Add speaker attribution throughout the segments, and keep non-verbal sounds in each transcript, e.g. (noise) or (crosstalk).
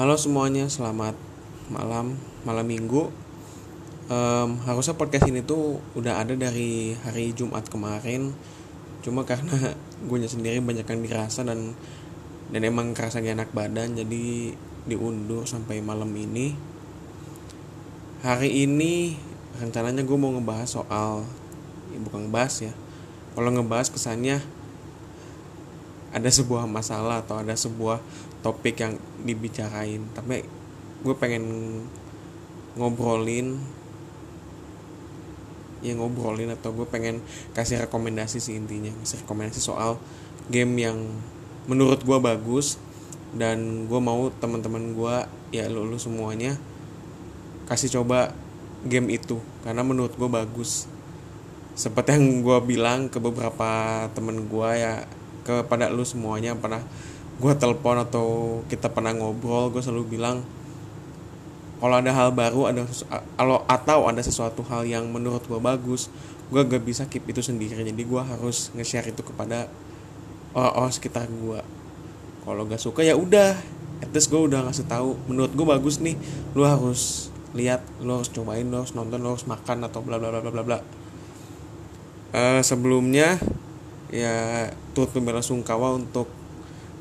Speaker 1: Halo semuanya, selamat malam, malam minggu. Um, harusnya podcast ini tuh udah ada dari hari Jumat kemarin. Cuma karena (laughs) gue sendiri banyak yang dirasa dan dan emang kerasa gak enak badan, jadi diundur sampai malam ini. Hari ini rencananya gue mau ngebahas soal, ya bukan ngebahas ya. Kalau ngebahas kesannya ada sebuah masalah atau ada sebuah topik yang dibicarain. Tapi gue pengen ngobrolin ya ngobrolin atau gue pengen kasih rekomendasi sih intinya. Kasih rekomendasi soal game yang menurut gue bagus dan gue mau teman-teman gue ya lu, lu semuanya kasih coba game itu. Karena menurut gue bagus. Seperti yang gue bilang ke beberapa temen gue ya kepada lu semuanya pernah gue telepon atau kita pernah ngobrol gue selalu bilang kalau ada hal baru ada kalau atau ada sesuatu hal yang menurut gue bagus gue gak bisa keep itu sendiri. Jadi gue harus nge-share itu kepada orang-orang sekitar gue kalau gak suka ya udah. At least gue udah ngasih tahu menurut gue bagus nih. Lu harus lihat lu harus cobain lu harus nonton lu harus makan atau bla bla bla bla bla. Uh, sebelumnya ya turut membela sungkawa untuk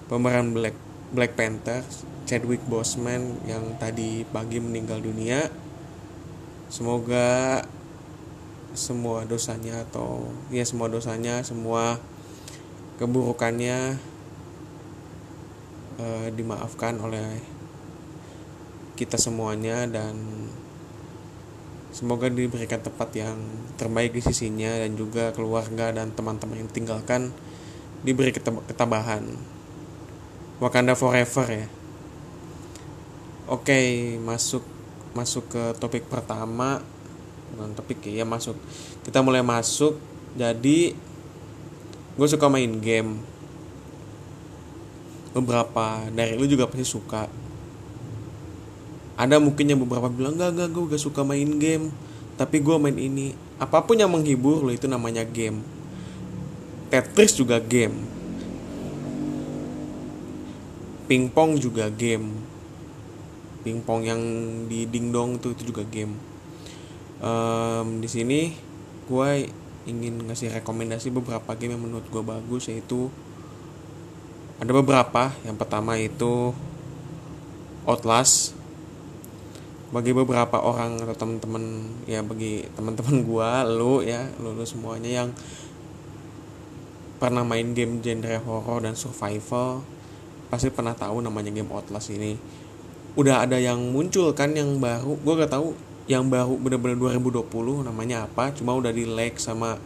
Speaker 1: pemeran Black Black Panther Chadwick Boseman yang tadi pagi meninggal dunia semoga semua dosanya atau ya semua dosanya semua keburukannya uh, dimaafkan oleh kita semuanya dan Semoga diberikan tempat yang terbaik di sisinya dan juga keluarga dan teman-teman yang tinggalkan diberi ketabahan. Wakanda forever ya. Oke, masuk masuk ke topik pertama. Bukan topik ya, masuk. Kita mulai masuk. Jadi gue suka main game. Beberapa dari lu juga pasti suka ada mungkin yang beberapa bilang gak gak gue gak suka main game tapi gue main ini apa pun yang menghibur lo itu namanya game Tetris juga game pingpong juga game. Pingpong yang di dingdong itu itu juga game. Um, di sini gue ingin ngasih rekomendasi beberapa game yang menurut gue bagus yaitu ada beberapa. Yang pertama itu Outlast. Bagi beberapa orang atau teman-teman ya bagi teman-teman (laughs) gua lu ya lu, lu semuanya yang pernah main game genre horror dan survival pasti pernah tahu namanya game Outlast ini. Udah ada yang muncul kan yang baru gua gak tahu yang baru bener-bener 2020 namanya apa cuma udah di like sama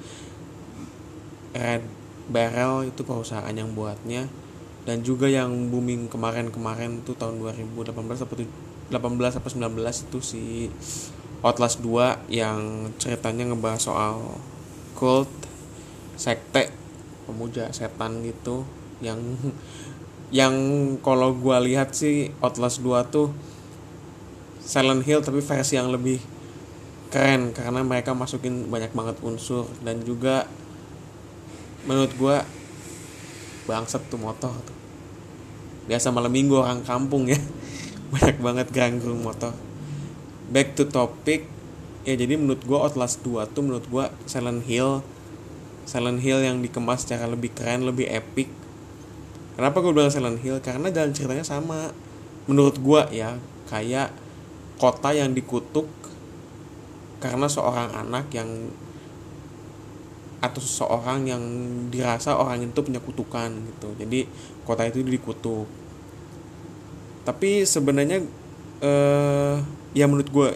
Speaker 1: Red Barrel itu perusahaan yang buatnya. Dan juga yang booming kemarin-kemarin tuh tahun 2018 atau 18 atau 19 itu si Outlast 2 yang ceritanya ngebahas soal cult sekte pemuja setan gitu yang yang kalau gue lihat sih Outlast 2 tuh Silent Hill tapi versi yang lebih keren karena mereka masukin banyak banget unsur dan juga menurut gue bangsat tuh motor tuh. Biasa malam minggu orang kampung ya (laughs) banyak banget ganggu motor. Back to topic ya jadi menurut gue Outlast 2 tuh menurut gue Silent Hill Silent Hill yang dikemas secara lebih keren lebih epic kenapa gue bilang Silent Hill? Karena jalan ceritanya sama. Menurut gue ya kayak kota yang dikutuk karena seorang anak yang atau seseorang yang dirasa orang itu punya kutukan gitu. Jadi kota itu dikutuk. Tapi sebenarnya uh, ya menurut gue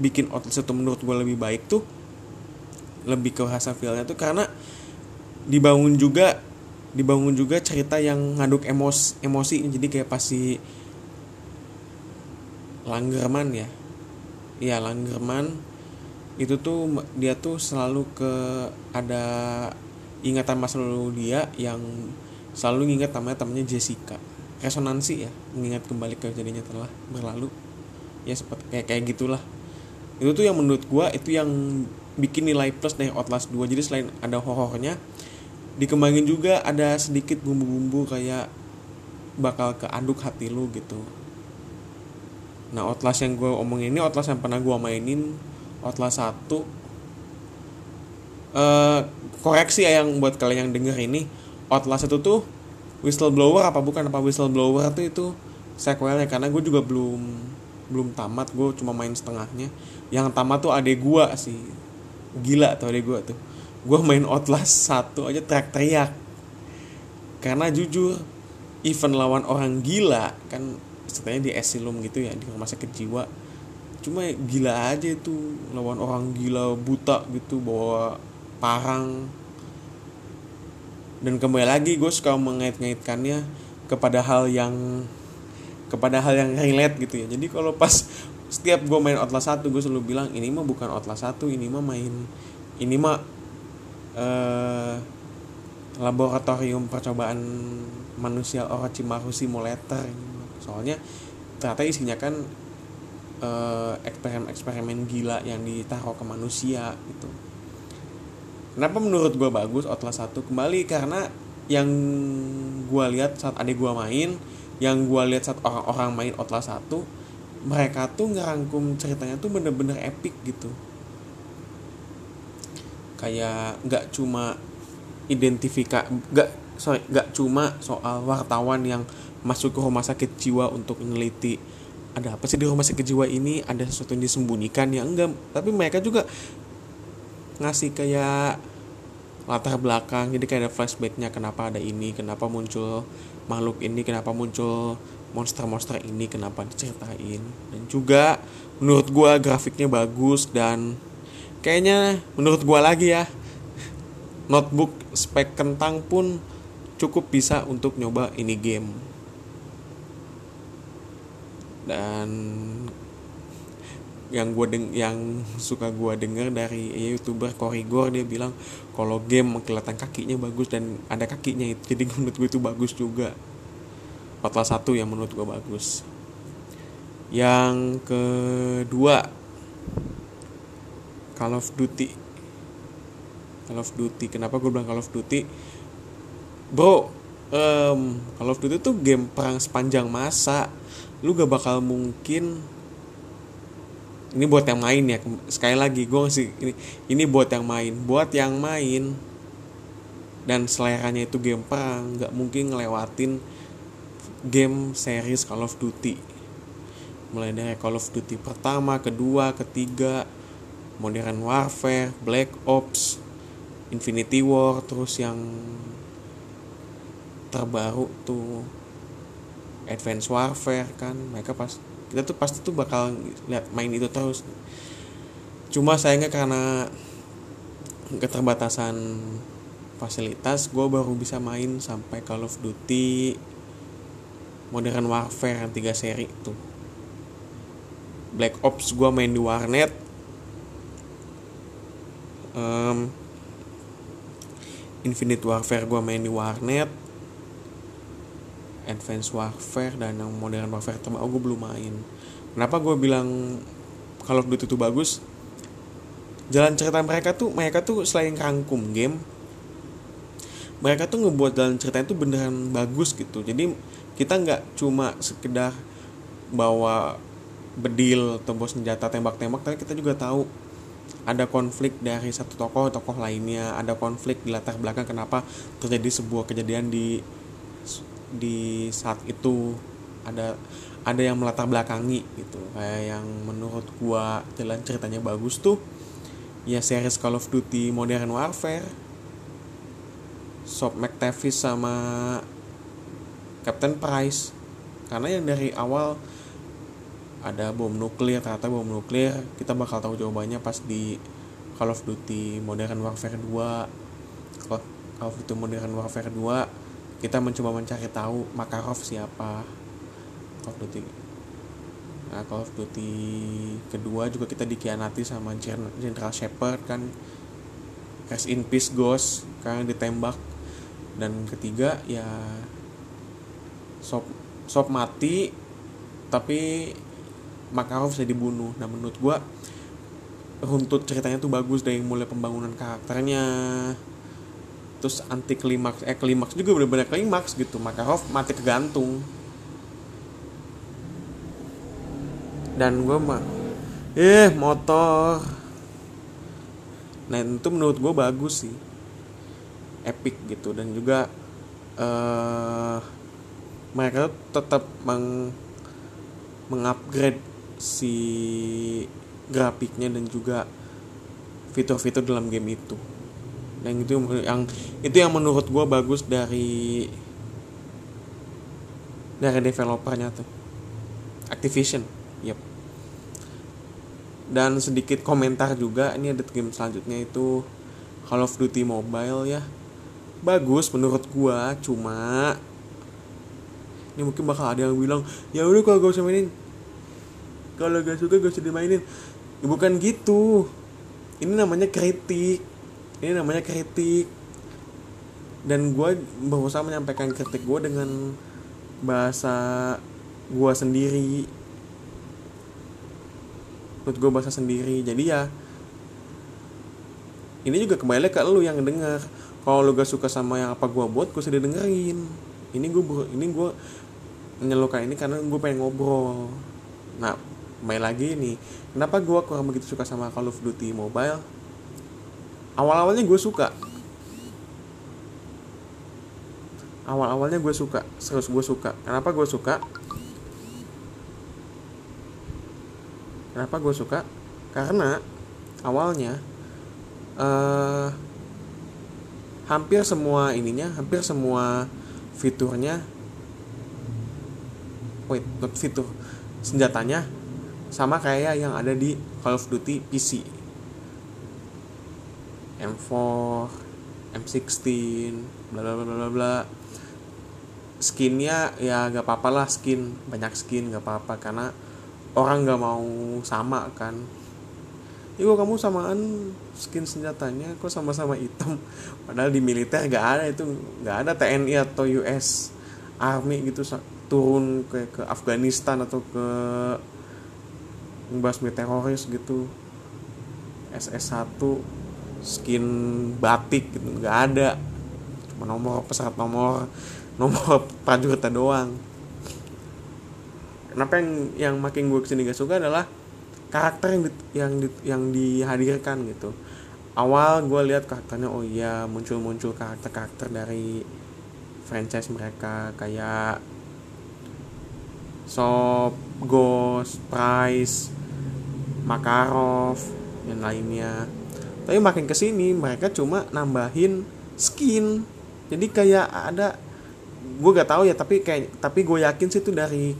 Speaker 1: bikin Outlast itu menurut gue lebih baik tuh lebih ke rasa feelnya tuh karena dibangun juga dibangun juga cerita yang ngaduk emos emosi. Jadi kayak pasti Langgerman ya. Iya Langgerman. Itu tuh dia tuh selalu ke ada ingatan masa lalu dia yang selalu ingat namanya temannya Jessica. Resonansi ya mengingat kembali ke jadinya telah berlalu. Ya seperti kayak kayak gitulah. Itu tuh yang menurut gua itu yang bikin nilai plus dari Outlast 2 jadi selain ada horornya dikembangin juga ada sedikit bumbu-bumbu kayak bakal keaduk hati lu gitu. Nah Outlast yang gue omongin ini Outlast yang pernah gue mainin Outlast 1 uh, koreksi ya yang buat kalian yang denger ini Outlast itu tuh whistleblower apa bukan? Apa whistleblower tuh itu sequelnya? Karena gue juga belum belum tamat gue cuma main setengahnya. Yang tamat tuh adek gue sih. Gila tuh adek gue tuh gue main Outlast satu aja teriak-teriak. Karena jujur event lawan orang gila kan sebenarnya di asylum gitu ya di rumah sakit jiwa cuma gila aja itu. Lawan orang gila buta gitu bawa parang. Dan kembali lagi gue suka mengait-ngaitkannya kepada hal yang kepada hal yang relate gitu ya. Jadi kalau pas setiap gue main Outlast 1 gue selalu bilang ini mah bukan Outlast 1 ini mah main ini mah eh, laboratorium percobaan manusia Orochimaru Simulator soalnya ternyata isinya kan eh, eksperimen-eksperimen gila yang ditaruh ke manusia gitu. Kenapa menurut gue bagus Outlast 1 kembali karena yang gue lihat saat adik gue main yang gue lihat saat orang-orang main Outlast 1 mereka tuh ngerangkum ceritanya tuh bener-bener epic gitu kayak nggak cuma identifikasi nggak sorry nggak cuma soal wartawan yang masuk ke rumah sakit jiwa untuk meneliti ada apa sih di rumah sakit jiwa ini ada sesuatu yang disembunyikan ya enggak. Tapi mereka juga ngasih kayak latar belakang jadi kayak ada flashbacknya kenapa ada ini kenapa muncul makhluk ini kenapa muncul monster-monster ini kenapa diceritain. Dan juga menurut gua grafiknya bagus dan kayaknya menurut gua lagi ya notebook spek kentang pun cukup bisa untuk nyoba ini game. Dan yang gue deng yang suka gue denger dari ya, youtuber Korigor dia bilang kalau game kelihatan kakinya bagus dan ada kakinya itu jadi (laughs) menurut gue itu bagus juga. Outlast satu yang menurut gue bagus. Yang kedua Call of Duty. Call of Duty. Kenapa gue bilang Call of Duty? Bro um, Call of Duty tuh game perang sepanjang masa. Lu gak bakal mungkin ini buat yang main ya sekali lagi gue ngasih ini ini buat yang main. Buat yang main dan seleranya itu game perang nggak mungkin ngelewatin game series Call of Duty. Mulai dari Call of Duty pertama kedua ketiga Modern Warfare Black Ops Infinity War terus yang terbaru tuh Advanced Warfare kan. Mereka pas kita tuh pasti tuh bakal lihat main itu terus. Cuma sayangnya karena keterbatasan fasilitas gue baru bisa main sampai Call of Duty Modern Warfare yang tiga seri itu Black Ops gue main di warnet um, Infinite Warfare gue main di warnet. Advance Warfare dan yang Modern Warfare terbaru gue belum main. Kenapa gue bilang kalau Duty itu bagus? Jalan cerita mereka tuh mereka tuh selain rangkum game mereka tuh ngebuat jalan cerita itu beneran bagus gitu. Jadi kita nggak cuma sekedar bawa bedil tembus senjata tembak-tembak tapi kita juga tahu ada konflik dari satu tokoh tokoh lainnya. Ada konflik di latar belakang kenapa terjadi sebuah kejadian di di saat itu. Ada ada yang melatar belakangi gitu. Kayak yang menurut gua jalan ceritanya bagus tuh ya series Call of Duty Modern Warfare. Sob McTavish sama Captain Price. Karena yang dari awal ada bom nuklir ternyata bom nuklir kita bakal tahu jawabannya pas di Call of Duty Modern Warfare 2 Call of Duty Modern Warfare 2 kita mencoba mencari tahu Makarov siapa. Call of Duty. Nah Call of Duty kedua juga kita dikhianati sama General Shepard kan. Rest in Peace Ghost kan ditembak. Dan ketiga ya Sop Sop mati tapi Makarov bisa dibunuh. Nah menurut gua runtut ceritanya tuh bagus dari mulai pembangunan karakternya. Terus anti klimaks eh klimaks juga benar-benar klimaks gitu. Makarov mati kegantung. Dan gue mah eh motor. Nah itu menurut gue bagus sih. Epic gitu. Dan juga uh, mereka tetap meng mengupgrade si grafiknya dan juga fitur-fitur dalam game itu. Dan itu yang itu yang menurut gue bagus dari dari developernya tuh. Activision yep. Dan sedikit komentar juga ini ada game selanjutnya itu Call of Duty Mobile ya. Bagus menurut gua cuma ini mungkin bakal ada yang bilang ya udah kalau gak usah mainin kalau gak suka gak usah dimainin. Ya, bukan gitu. Ini namanya kritik. Ini namanya kritik. Dan gue berusaha menyampaikan kritik gue dengan bahasa gue sendiri. Menurut gue bahasa sendiri. Jadi ya ini juga kembali ke lu yang denger. Kalau lu gak suka sama yang apa gue buat gue sudah dengerin ini gue ini gue menyelukan ini karena gue pengen ngobrol. Nah kembali lagi nih. Kenapa gue kurang begitu suka sama Call of Duty Mobile? Awal-awalnya gue suka. Awal-awalnya gue suka. Terus gue suka. Kenapa gue suka? Kenapa gue suka? Karena awalnya uh, hampir semua ininya, hampir semua fiturnya, wait, not fitur, senjatanya sama kayak yang ada di Call of Duty PC. M4, M16, bla bla bla bla bla. Skinnya ya gak apa-apa lah skin, banyak skin gak apa-apa. Karena orang nggak mau sama kan. Iku kamu samaan skin senjatanya? Kok sama-sama hitam? Padahal di militer gak ada itu. Gak ada TNI atau US Army gitu turun ke ke Afghanistan atau ke membasmi teroris gitu. SS1 skin batik gitu nggak ada. Cuma nomor pesawat nomor (laughs) nomor prajuritnya doang. Kenapa yang yang makin gue ke sini gak suka adalah karakter yang di, yang di, yang dihadirkan gitu. Awal gue lihat karakternya oh iya muncul muncul karakter karakter dari franchise mereka. Kayak Sop, Ghost, Price, Makarov, dan lainnya. Tapi makin ke sini mereka cuma nambahin skin. Jadi kayak ada, gue gak tahu ya tapi kayak tapi gue yakin sih itu dari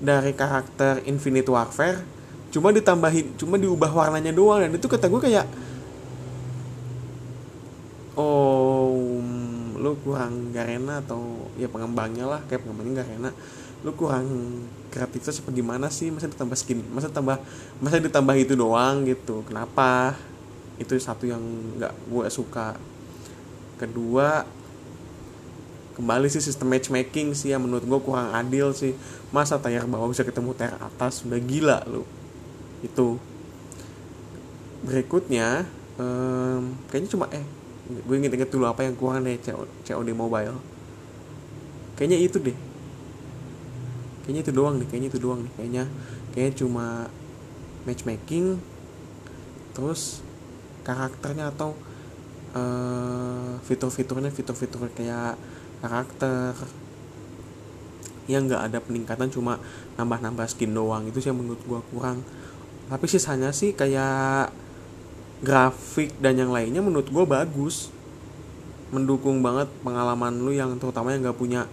Speaker 1: dari karakter Infinite Warfare cuma ditambahin cuma diubah warnanya doang dan itu kata gue kayak oh kurang garena atau ya pengembangnya lah kayak pengembangnya garena lu kurang kreatifnya seperti gimana sih? Masa ditambah skin masa tambah masa ditambah itu doang gitu. Kenapa? Itu satu yang nggak gue suka. Kedua kembali sih sistem matchmaking sih yang menurut gue kurang adil sih. Masa tayar bawah bisa ketemu tayar atas? Sudah gila lu. Itu. Berikutnya um, kayaknya cuma eh gue inget-inget dulu apa yang kurang deh COD mobile. Kayaknya itu deh. Kayaknya itu doang nih kayaknya itu doang nih kayaknya kayaknya cuma matchmaking terus karakternya atau uh, fitur-fiturnya fitur-fitur kayak karakter. Yang nggak ada peningkatan cuma nambah-nambah skin doang. Itu sih yang menurut gua kurang. Tapi sisanya sih kayak grafik dan yang lainnya menurut gua bagus. Mendukung banget pengalaman lu yang terutama yang nggak punya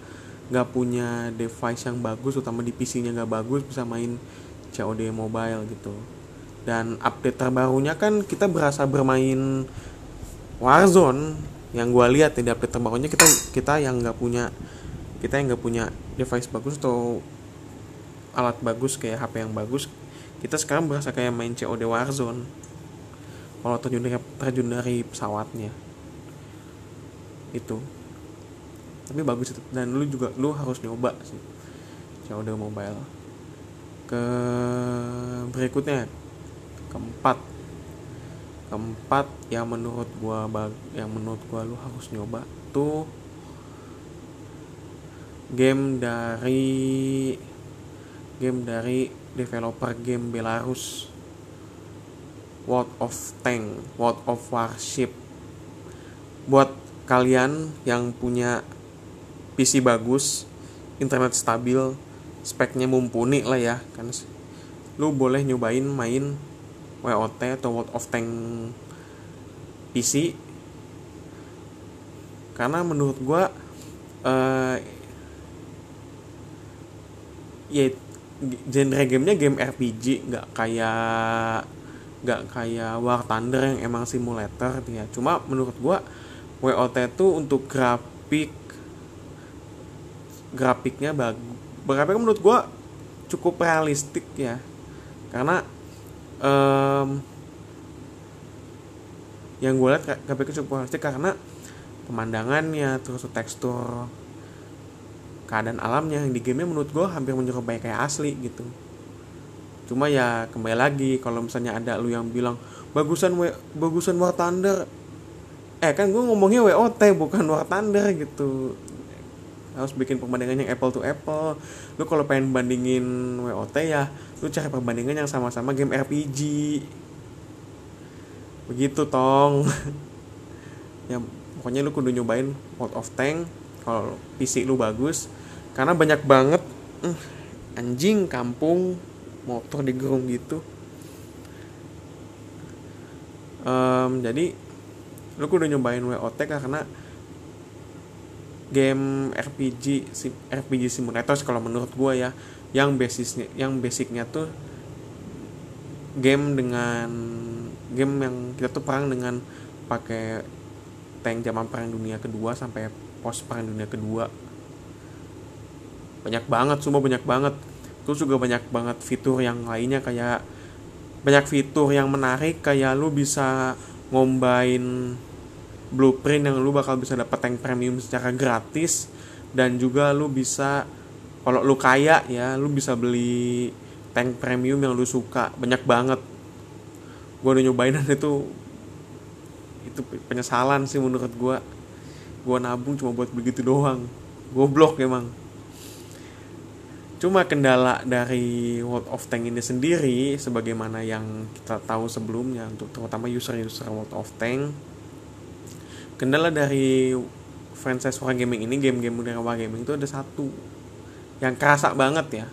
Speaker 1: nggak punya device yang bagus terutama di PC-nya nggak bagus bisa main COD mobile gitu. Dan update terbarunya kan kita berasa bermain Warzone yang gue lihat di update terbarunya kita kita yang nggak punya kita yang nggak punya device bagus atau alat bagus kayak HP yang bagus kita sekarang berasa kayak main COD Warzone kalau terjun dari terjun dari pesawatnya. Itu. Tapi bagus itu. Dan lu juga lu harus nyoba sih. COD mobile. Ke berikutnya. Keempat. Keempat yang menurut gua yang menurut gua lu harus nyoba tuh game dari game dari developer game Belarus World of Tank World of Warship. Buat kalian yang punya PC bagus internet stabil speknya mumpuni lah ya kan? Lu boleh nyobain main WOT atau World of Tank PC karena menurut gua uh, ya genre gamenya game RPG nggak kayak nggak kayak War Thunder yang emang simulator ya. Cuma menurut gua WOT itu untuk grafik grafiknya bagus grafiknya menurut gua cukup realistik ya. Karena um, yang gue lihat grafiknya cukup realistik karena pemandangannya terus tekstur keadaan alamnya yang di gamenya menurut gue hampir menyerupai kayak asli gitu cuma ya kembali lagi kalau misalnya ada lu yang bilang bagusan w bagusan War Thunder. Eh kan gue ngomongnya WOT bukan War Thunder gitu. Harus bikin perbandingan yang apple to apple. Lu kalau pengen bandingin WOT ya lu cari perbandingan yang sama-sama game RPG begitu tong. (laughs) Ya pokoknya lu kudu nyobain World of Tank kalau PC lu bagus. Karena banyak banget uh, anjing kampung motor digerung gitu. Um, jadi lu kudu nyobain WOT karena game RPG RPG simulator kalau menurut gue ya yang basisnya yang basicnya tuh game dengan game yang kita tuh perang dengan pakai tank zaman perang dunia kedua sampai pos perang dunia kedua. Banyak banget semua banyak banget terus juga banyak banget fitur yang lainnya kayak banyak fitur yang menarik kayak lu bisa ngombain blueprint yang lu bakal bisa dapat tank premium secara gratis dan juga lu bisa kalau lu kaya ya lu bisa beli tank premium yang lu suka. Banyak banget. Gue udah nyobain (laughs) dan itu itu penyesalan sih menurut gue gue nabung cuma buat begitu doang. Goblok emang cuma kendala dari World of Tank ini sendiri sebagaimana yang kita tahu sebelumnya untuk terutama user-user World of Tank kendala dari franchise Wargaming ini game-game modern Wargaming itu ada satu yang kerasa banget ya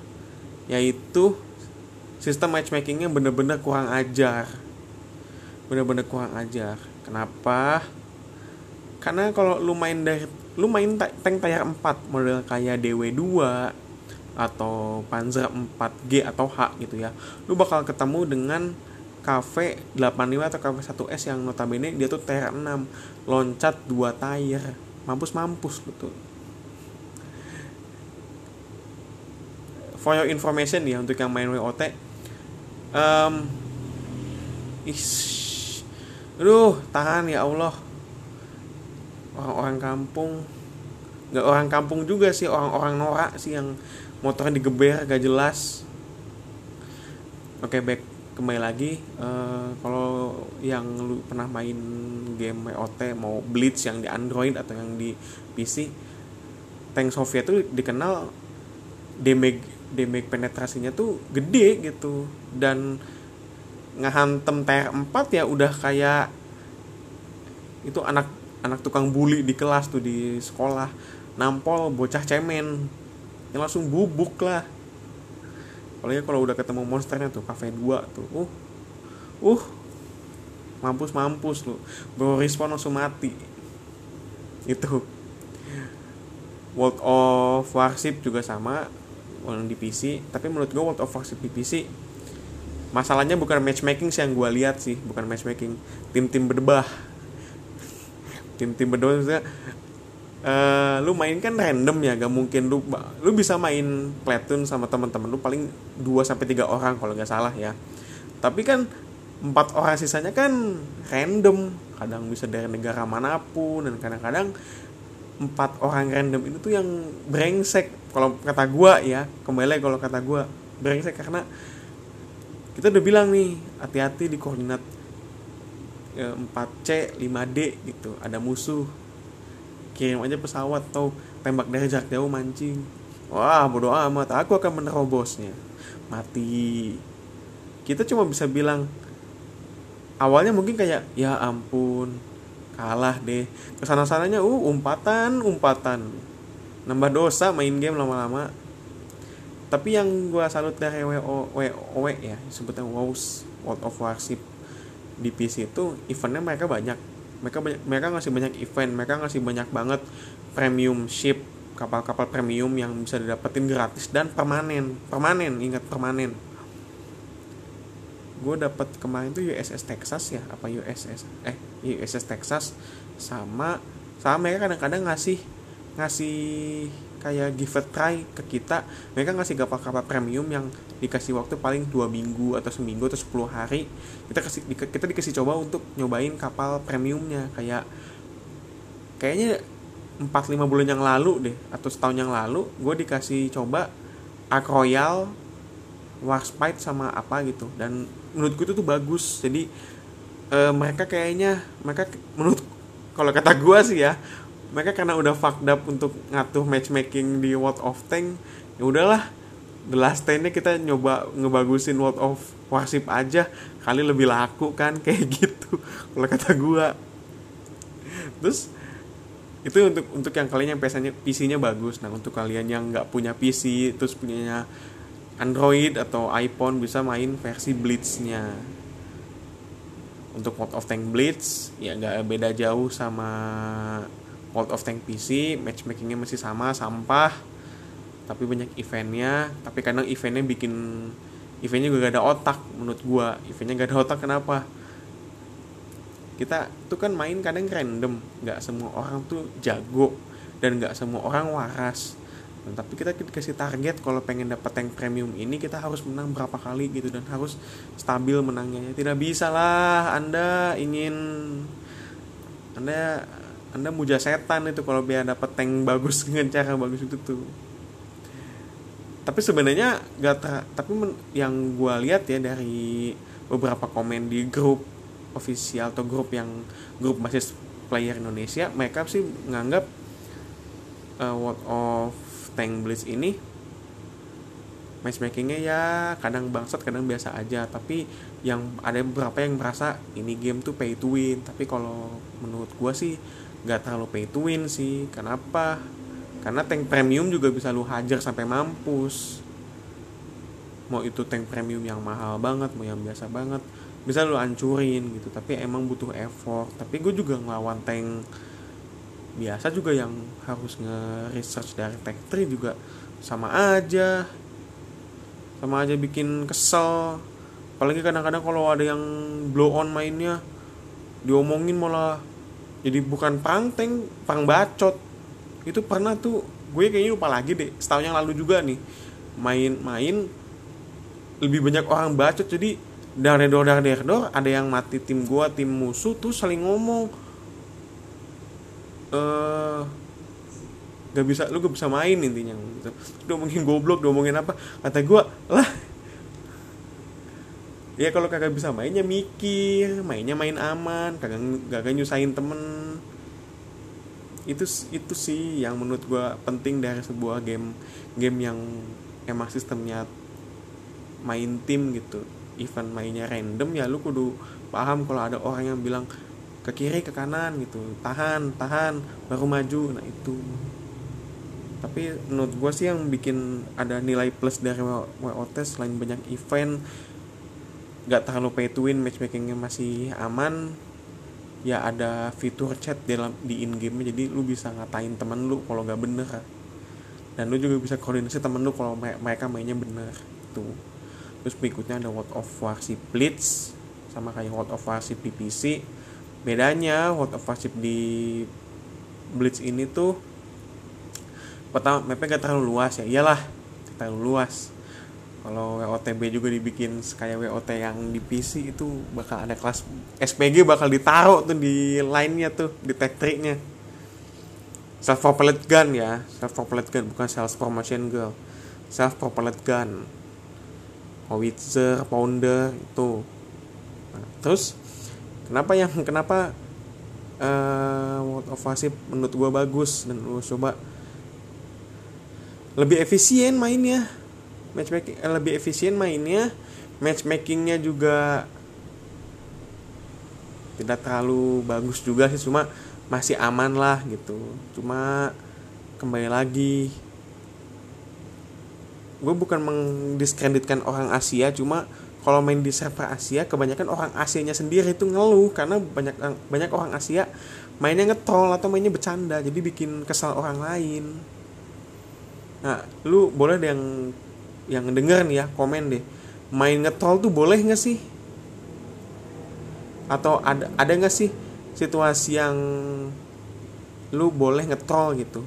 Speaker 1: yaitu sistem matchmakingnya bener-bener kurang ajar. Bener-bener kurang ajar. Kenapa? Karena kalau lu main dari lu main tank tier 4 model kayak DW2 atau Panzer 4G atau H gitu ya. Lu bakal ketemu dengan KV85 atau KV1S yang notabene dia tuh TR6 loncat dua tire mampus-mampus gitu for your information ya untuk yang main WOT um, ish, aduh tahan ya Allah. Orang-orang kampung nggak orang kampung juga sih orang-orang norak sih yang motornya digeber gak jelas. Oke back kembali lagi. Uh, kalau yang lu pernah main game WOT mau Blitz yang di Android atau yang di PC tank Soviet tuh dikenal damage damage penetrasinya tuh gede gitu. Dan ngehantem TR4 ya udah kayak itu anak anak tukang bully di kelas tuh di sekolah. Nampol bocah cemen yang langsung bubuk lah. Apalagi kalau udah ketemu monsternya tuh cafe 2 tuh. Uh uh mampus mampus lu. Baru respon langsung mati. Itu. World of Warship juga sama yang di PC tapi menurut gue World of Warship di PC masalahnya bukan matchmaking sih yang gue lihat sih bukan matchmaking. Tim-tim berdebah tim-tim berdebah maksudnya uh, lu main kan random ya gak mungkin lu lu bisa main platoon sama teman-teman lu paling 2 sampai tiga orang kalau nggak salah ya. Tapi kan empat orang sisanya kan random kadang bisa dari negara mana pun dan kadang-kadang empat orang random itu tuh yang brengsek. Kalau kata gua ya kembali kalau kata gua brengsek karena kita udah bilang nih hati-hati di koordinat 4C ya, 5D gitu. Ada musuh kirim aja pesawat atau tembak dari jarak jauh mancing. Wah bodoh amat. Aku akan menerobosnya mati. Kita cuma bisa bilang awalnya mungkin kayak ya ampun kalah deh. Ke sana sananya uh umpatan umpatan. Nambah dosa main game lama-lama. Tapi yang gue salut dari WO, WoW ya sebutnya WoW's World of Warship. Di PC itu eventnya mereka banyak mereka banyak mereka ngasih banyak event mereka ngasih banyak banget premium ship kapal-kapal premium yang bisa didapetin gratis dan permanen permanen ingat permanen. Gue dapat kemarin tuh USS Texas ya apa USS eh USS Texas sama sama mereka kadang-kadang ngasih ngasih kayak give a try ke kita mereka ngasih kapal-kapal premium yang dikasih waktu paling dua minggu atau seminggu atau 10 hari. Kita kasih kita dikasih coba untuk nyobain kapal premiumnya kayak kayaknya 4-5 bulan yang lalu deh atau setahun yang lalu gue dikasih coba Ark Royal Warspite sama apa gitu. Dan menurutku itu tuh bagus. Jadi e, mereka kayaknya mereka menurut kalau kata gue sih ya mereka karena udah fucked up untuk ngatur matchmaking di World of Tank ya udahlah. The last nya kita nyoba ngebagusin World of Warship aja. Kali lebih laku kan (laughs) kayak gitu kalau kata gue terus itu untuk untuk yang kalian yang PC-nya bagus. Nah untuk kalian yang nggak punya PC terus punyanya Android atau iPhone bisa main versi Blitz-nya. Untuk World of Tank Blitz ya nggak beda jauh sama World of Tank PC matchmakingnya masih sama sampah tapi banyak eventnya. Tapi kadang eventnya bikin eventnya juga gak ada otak menurut gua. Eventnya gak ada otak kenapa? Kita tuh kan main kadang random. Nggak semua orang tuh jago dan nggak semua orang waras. Nah, tapi kita dikasih target kalau pengen dapat tank premium ini kita harus menang berapa kali gitu dan harus stabil menangnya. Tidak bisa lah Anda ingin Anda Anda muja setan itu kalau biar dapat tank bagus (laughs) dengan cara bagus itu tuh. Tapi sebenarnya gak ter, tapi men, yang gue lihat ya dari beberapa komen di grup official atau grup yang grup basis player Indonesia mereka sih menganggap uh, World of Tank Blitz ini matchmakingnya ya kadang bangsat kadang biasa aja tapi yang ada beberapa yang merasa ini game tuh pay to win tapi kalau menurut gua sih nggak terlalu pay to win sih. Kenapa? Karena tank premium juga bisa lu hajar sampai mampus. Mau itu tank premium yang mahal banget mau yang biasa banget bisa lu hancurin gitu. Tapi emang butuh effort. Tapi gue juga ngelawan tank biasa juga yang harus nge-research dari tech tree juga sama aja. Sama aja bikin kesel. Apalagi kadang-kadang kalau ada yang blow on mainnya diomongin malah jadi bukan perang tank perang bacot. Itu pernah tuh gue kayaknya lupa lagi deh setahun yang lalu juga nih main-main lebih banyak orang bacot. Jadi dari dor dari dor ada yang mati tim gue tim musuh tuh saling ngomong. Uh, gak bisa lu gak bisa main intinya. Gitu. mungkin goblok ngomongin apa. Kata gue lah ya kalau kagak bisa mainnya mikir mainnya main aman kagak kagak nyusahin temen. Itu itu sih yang menurut gue penting dari sebuah game game yang emang sistemnya main tim gitu. Event mainnya random ya lu kudu paham kalau ada orang yang bilang ke kiri ke kanan gitu tahan tahan baru maju. Nah itu. Tapi menurut gue sih yang bikin ada nilai plus dari WOT selain banyak event gak terlalu pay to win matchmakingnya masih aman. Ya ada fitur chat di dalam di in game jadi lu bisa ngatain temen lu kalau gak bener. Dan lu juga bisa koordinasi temen lu kalau mereka mainnya bener tuh terus berikutnya ada World of Warship Blitz sama kayak World of Warship PPC bedanya World of Warship di Blitz ini tuh pertama mapnya gak terlalu luas ya. Iyalah terlalu luas kalau WOTB juga dibikin kayak WOT yang di PC itu bakal ada kelas SPG bakal ditaruh tuh di line-nya tuh di tag tree-nya self propelled gun ya self propelled gun bukan self promotion girl self propelled gun. Howitzer pounder itu. Nah, terus kenapa yang kenapa uh, World of Warship menurut gue bagus dan lu coba? Lebih efisien mainnya matchmaking eh, lebih efisien mainnya. Matchmakingnya juga tidak terlalu bagus juga sih cuma masih aman lah gitu. Cuma kembali lagi gue bukan mendiskreditkan orang Asia cuma kalau main di server Asia kebanyakan orang Asianya sendiri itu ngeluh karena banyak banyak orang Asia mainnya ngetrol atau mainnya bercanda jadi bikin kesal orang lain. Nah lu boleh yang yang denger nih ya komen deh. Main ngetrol tuh boleh nggak sih? Atau ada ada nggak sih situasi yang lu boleh ngetrol gitu?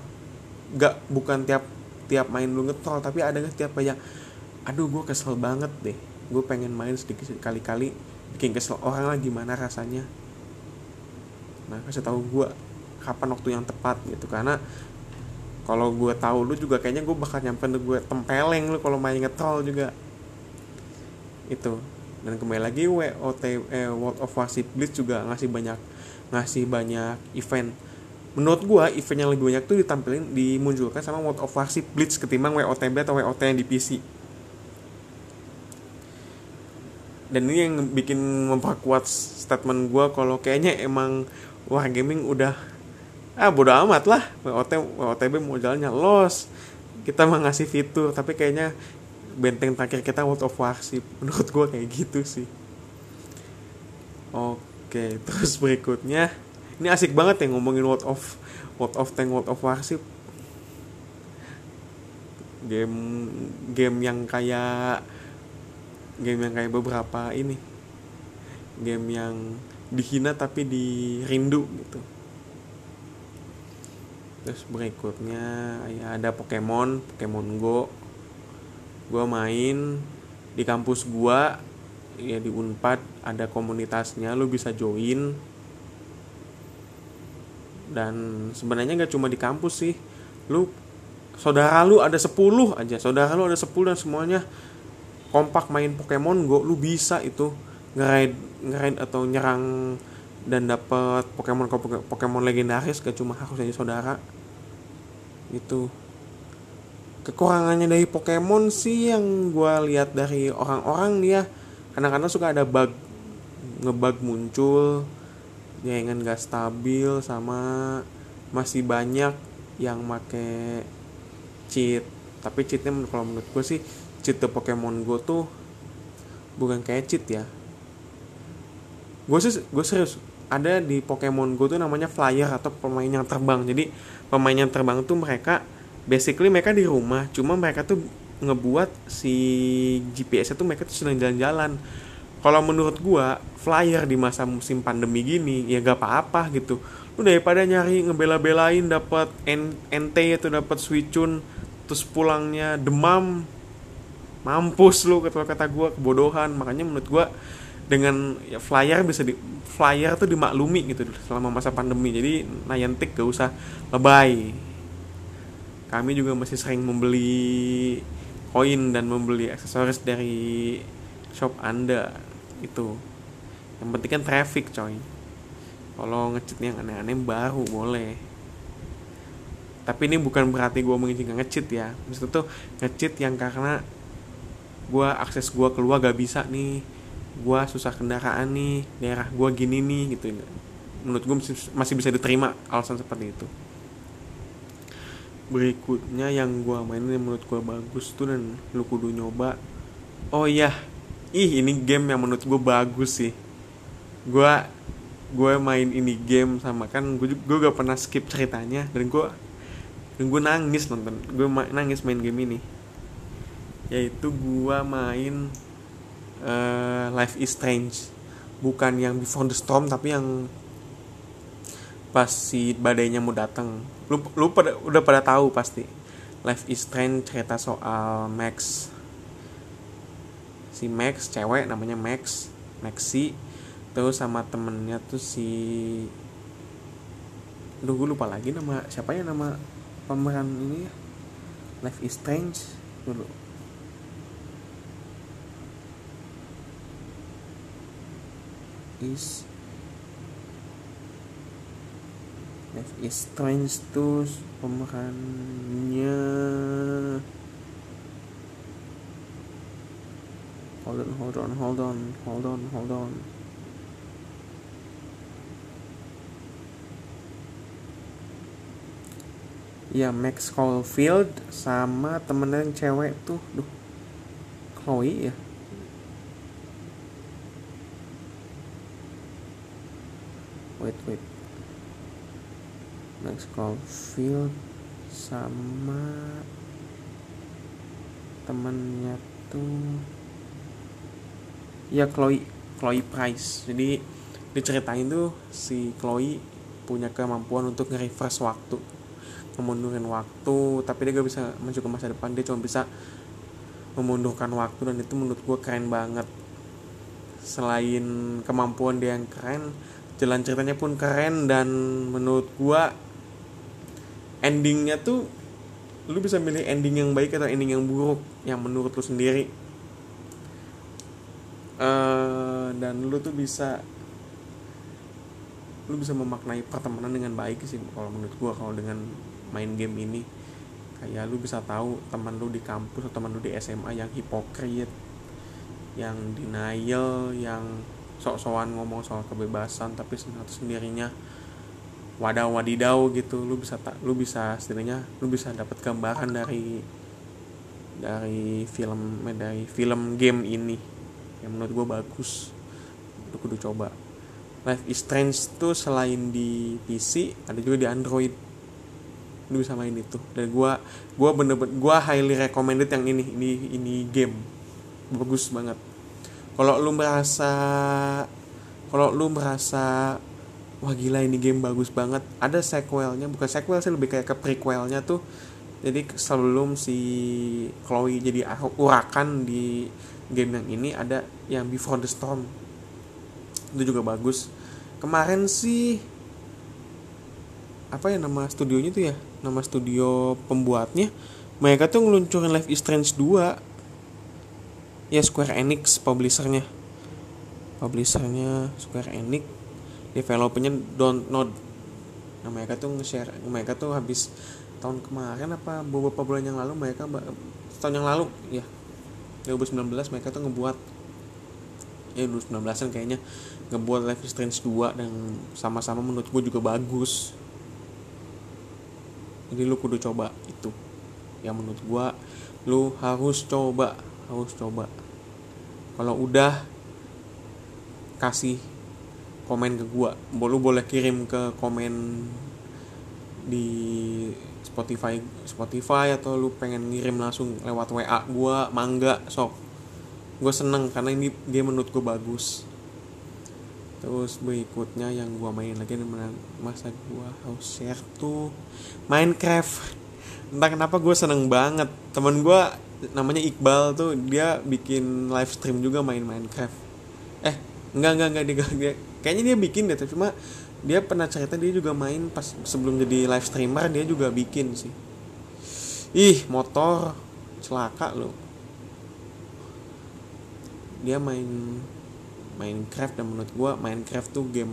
Speaker 1: Nggak bukan tiap tiap main lu ngetol tapi ada nggak tiap yang aduh gue kesel banget deh. Gue pengen main sedikit kali-kali bikin kesel orang lah gimana rasanya. Nah kasih tahu gue kapan waktu yang tepat gitu. Karena kalau gue tahu lu juga kayaknya gue bakal nyampe gue tempeleng lu kalau main ngetol juga. Itu. Dan kembali lagi WOT eh, World of Warship Blitz juga ngasih banyak ngasih banyak event. Menurut gua event yang lebih banyak tuh ditampilin dimunculkan sama World of Warship Blitz ketimbang WOTB atau WOT yang di PC dan ini yang bikin memperkuat statement gua kalau kayaknya emang wah gaming udah ah bodo amat lah. WOT WOTB mau jalannya los. Kita mah ngasih fitur tapi kayaknya benteng terakhir kita World of Warship (laughs) menurut gua kayak gitu sih. Oke (laughs) terus berikutnya. Ini asik banget ya ngomongin World of World of Tank World of Warship game game yang kayak game yang kayak beberapa ini. Game yang dihina tapi dirindu gitu terus berikutnya ya ada Pokemon Pokemon Go. Gua main di kampus gua ya di Unpad ada komunitasnya lu bisa join. Dan sebenarnya nggak cuma di kampus sih lu saudara lu ada 10 aja saudara lu ada 10 dan semuanya kompak main Pokemon Go lu bisa itu ngeraid ngeraid atau nyerang dan dapat Pokemon Pokemon legendaris gak cuma harus aja saudara. Itu. Kekurangannya dari Pokemon sih yang gue lihat dari orang-orang dia kadang-kadang suka ada bug. Ngebug muncul jaringan gak stabil sama masih banyak yang make cheat. Tapi cheatnya kalau menurut gue sih cheat the Pokemon Go tuh bukan kayak cheat ya. Gue sih gue serius ada di Pokemon Go tuh namanya flyer atau pemain yang terbang. Jadi pemain yang terbang tuh mereka basically mereka di rumah cuma mereka tuh ngebuat si GPS itu mereka tuh sedang jalan-jalan. Kalau menurut gua flyer di masa musim pandemi gini ya gak apa-apa gitu. Lu daripada nyari ngebela-belain dapat NT atau dapat switchun terus pulangnya demam mampus lu kata kata gua kebodohan. Makanya menurut gua dengan ya, flyer bisa di flyer tuh dimaklumi gitu selama masa pandemi. Jadi Niantic gak usah lebay kami juga masih sering membeli koin dan membeli aksesoris dari shop anda itu yang penting kan traffic coy. Kalau ngecit yang aneh-aneh baru boleh. Tapi ini bukan berarti gue mengizinkan ngecit ya. Maksudnya tuh ngecit yang karena gue akses gue keluar gak bisa nih gue susah kendaraan nih daerah gue gini nih gitu. Menurut gue masih bisa diterima alasan seperti itu. Berikutnya yang gue mainin yang menurut gue bagus tuh dan lu kudu nyoba. Oh iya ih ini game yang menurut gue bagus sih. Gue gue main ini game sama kan gue gue gak pernah skip ceritanya dan gue dan gue nangis nonton gue nangis main game ini. Yaitu gue main uh, Life is Strange. Bukan yang Before the Storm tapi yang pas si badainya mau datang. Lu lu pada udah pada tahu pasti. Life is Strange cerita soal Max. Si Max cewek namanya Max Maxi. Terus sama temennya tuh si Duh gue lupa lagi nama siapa ya nama pemeran ini ya? Life is Strange dulu is is Strange tuh pemerannya. Hold on hold on hold on hold on hold on. Ya Max Caulfield sama temenan cewek tuh. Duh Chloe ya? Wait wait. Max Caulfield sama temennya tuh ya Chloe Chloe Price. Jadi diceritain tuh si Chloe punya kemampuan untuk nge-reverse waktu memundurin waktu tapi dia gak bisa maju ke masa depan. Dia cuma bisa memundurkan waktu dan itu menurut gue keren banget. Selain kemampuan dia yang keren jalan ceritanya pun keren dan menurut gue endingnya tuh lu bisa milih ending yang baik atau ending yang buruk yang menurut lu sendiri. Uh, dan lu tuh bisa lu bisa memaknai pertemanan dengan baik sih kalau menurut gue kalau dengan main game ini. Kayak lu bisa tahu teman lu di kampus atau teman lu di SMA yang hipokrit yang denial yang sok-sokan ngomong soal kebebasan tapi sendirinya wadah wadidau gitu. Lu bisa tak lu bisa setidaknya lu bisa dapat gambaran dari dari film dari film game ini yang menurut gue bagus. Lu kudu coba. Life is Strange tuh selain di PC ada juga di Android. Lu bisa main itu. Dan gua gua bener-bener gua highly recommended yang ini ini ini game. Bagus banget kalau lu merasa kalau lu merasa wah gila ini game bagus banget. Ada sequelnya bukan sequel sih lebih kayak ke prequelnya tuh. Jadi sebelum si Chloe jadi urakan di game yang ini ada yang Before the Storm. Itu juga bagus. Kemarin sih apa ya nama studionya tuh ya? Nama studio pembuatnya. Mereka tuh ngeluncurin Life is Strange 2 ya Square Enix publishernya. Publishernya Square Enix. Developernya Don't Nod. Nah mereka tuh nge-share mereka tuh habis tahun kemarin apa beberapa bulan yang lalu mereka tahun yang lalu ya 2019 mereka tuh ngebuat ya 2019an kayaknya ngebuat Life is Strange 2 dan sama-sama menurut gue juga bagus. Jadi lu kudu coba itu. Yang menurut gua lu harus coba harus coba kalau udah kasih komen ke gua. Lu boleh kirim ke komen di Spotify Spotify atau lu pengen ngirim langsung lewat WA gua mangga sok. Gue seneng karena ini dia menurut gue bagus. Terus berikutnya yang gua main lagi masa gua harus share tuh Minecraft. Entah kenapa gue seneng banget. Teman gue namanya Iqbal tuh dia bikin live stream juga main Minecraft. Eh enggak enggak enggak dia, dia kayaknya dia bikin deh cuma dia pernah cerita dia juga main pas sebelum jadi live streamer dia juga bikin sih. Ih motor celaka loh dia main Minecraft dan menurut gue Minecraft tuh game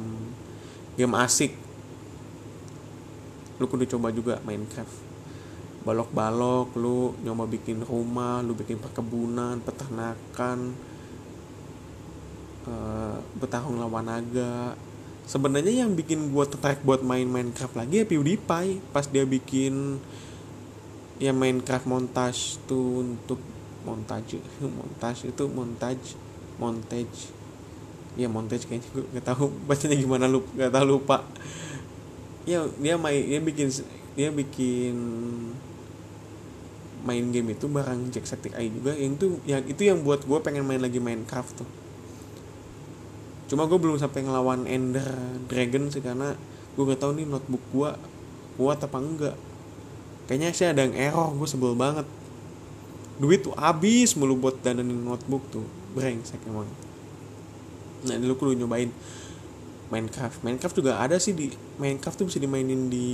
Speaker 1: game asik. Lu kudu coba juga Minecraft balok-balok lu nyoba bikin rumah lu bikin perkebunan peternakan uh, bertarung lawan naga. Sebenarnya yang bikin gue tertarik buat main Minecraft lagi ya PewDiePie. Pas dia bikin ya Minecraft montage tuh untuk montage (laughs) montage itu montage montage. Ya montage kayaknya gue gak tahu (laughs) bacanya gimana lu gak tahu lupa. Ya dia main dia bikin dia bikin main game itu barang Jacksepticeye juga yang itu yang itu yang buat gue pengen main lagi Minecraft tuh. Cuma gue belum sampai ngelawan Ender Dragon sih karena gue gak tahu nih notebook gue kuat apa enggak. Kayaknya sih ada yang error gue sebel banget. Duit tuh habis mulu buat dananin notebook tuh brengsek emang. Nah ini lu kudu nyobain Minecraft. Minecraft juga ada sih di Minecraft tuh bisa dimainin di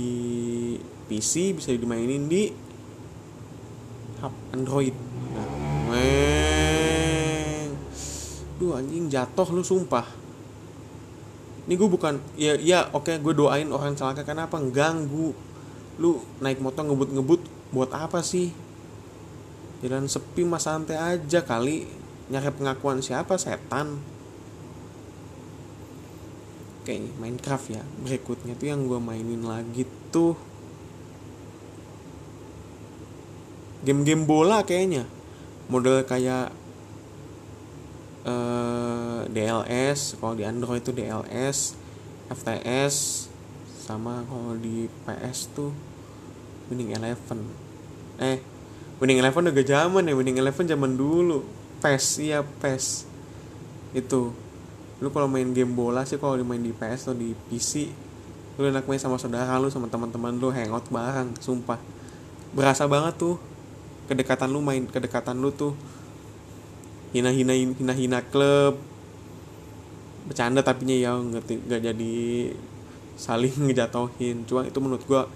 Speaker 1: PC bisa dimainin di hub Android. Meng duh anjing jatuh lu sumpah. Ini gue bukan ya ya oke okay, gue doain orang celaka. Karena apa? Ganggu. Lu naik motor ngebut ngebut buat apa sih? Jalan sepi mas santai aja kali. Nyari pengakuan siapa? Setan. Oke Minecraft ya berikutnya tuh yang gue mainin lagi tuh game-game bola kayaknya. Model kayak uh, eh, DLS kalau di Android itu DLS FTS sama kalau di PS tuh Winning Eleven. Eh Winning Eleven udah zaman ya Winning Eleven zaman dulu. PES iya PES itu. Lu kalau main game bola sih kalau main di PS atau di PC lu enak main sama saudara lu sama teman-teman lu hangout bareng sumpah. Berasa banget tuh kedekatan lu main kedekatan lu tuh hina hina hina hina klub. Bercanda tapi ya nggak nggak jadi saling (laughs) ngejatohin. Cuma itu menurut gua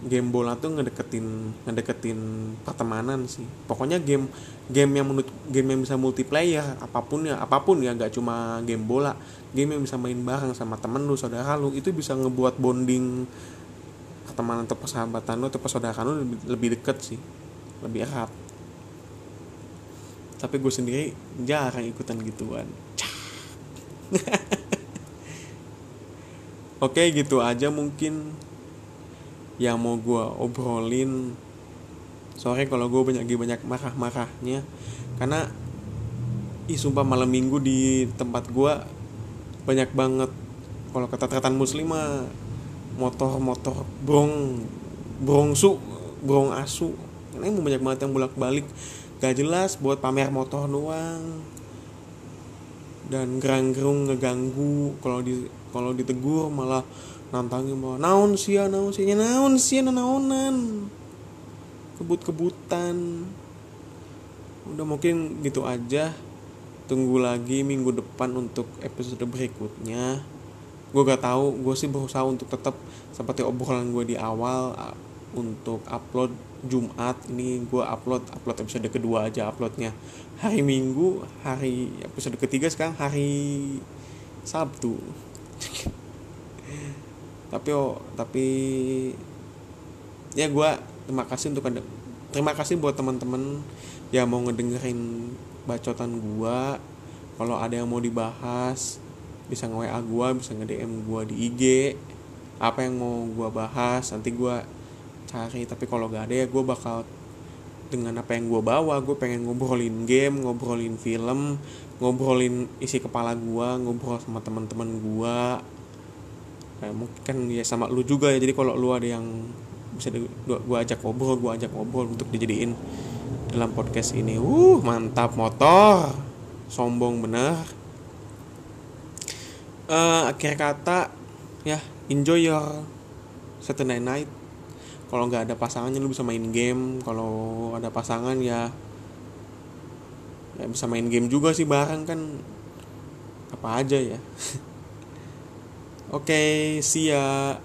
Speaker 1: game bola tuh ngedeketin ngedeketin pertemanan sih. Pokoknya game game yang menurut game yang bisa multiplayer apa pun ya apa pun ya nggak cuma game bola. Game yang bisa main bareng sama temen lu saudara lu itu bisa ngebuat bonding pertemanan atau persahabatan lu atau persaudaraan lu lebih, lebih deket sih lebih erat. Tapi gue sendiri jarang ikutan gituan. (laughs) Oke gitu aja mungkin yang mau gue obrolin. Sore kalau gue banyak banyak marah-marahnya. Karena ih sumpah malam minggu di tempat gue banyak banget. Kalau kata teratan muslimah motor-motor brong brongsu brong asu ini banyak banget yang bolak balik gak jelas buat pamer motor doang. Dan gerang-gerung ngeganggu. Kalau di kalau ditegur malah nantangin bahwa naon sih ya naon sih naon sih naonan. Kebut-kebutan. Udah mungkin gitu aja. Tunggu lagi minggu depan untuk episode berikutnya. Gue gak tahu gue sih berusaha untuk tetap seperti obrolan gue di awal untuk upload Jumat ini gue upload upload episode kedua aja uploadnya. Hari Minggu hari episode ketiga sekarang hari Sabtu. Tapi oh tapi ya gue terima kasih untuk terima kasih buat teman-teman yang mau ngedengerin bacotan gue kalau ada yang mau dibahas bisa nge WA gue bisa nge DM gue di IG apa yang mau gue bahas nanti gue cari tapi kalau gak ada ya gue bakal dengan apa yang gue bawa gue pengen ngobrolin game ngobrolin film ngobrolin isi kepala gue ngobrol sama teman-teman gue nah, mungkin ya sama lu juga ya jadi kalau lu ada yang bisa gue ajak ngobrol gue ajak ngobrol untuk dijadiin dalam podcast ini. Uh mantap motor. Sombong bener. Uh, akhir kata ya enjoy your Saturday night kalau nggak ada pasangannya lu bisa main game. Kalau ada pasangan ya ya bisa main game juga sih bareng kan. Apa aja ya. (laughs) Oke okay, see ya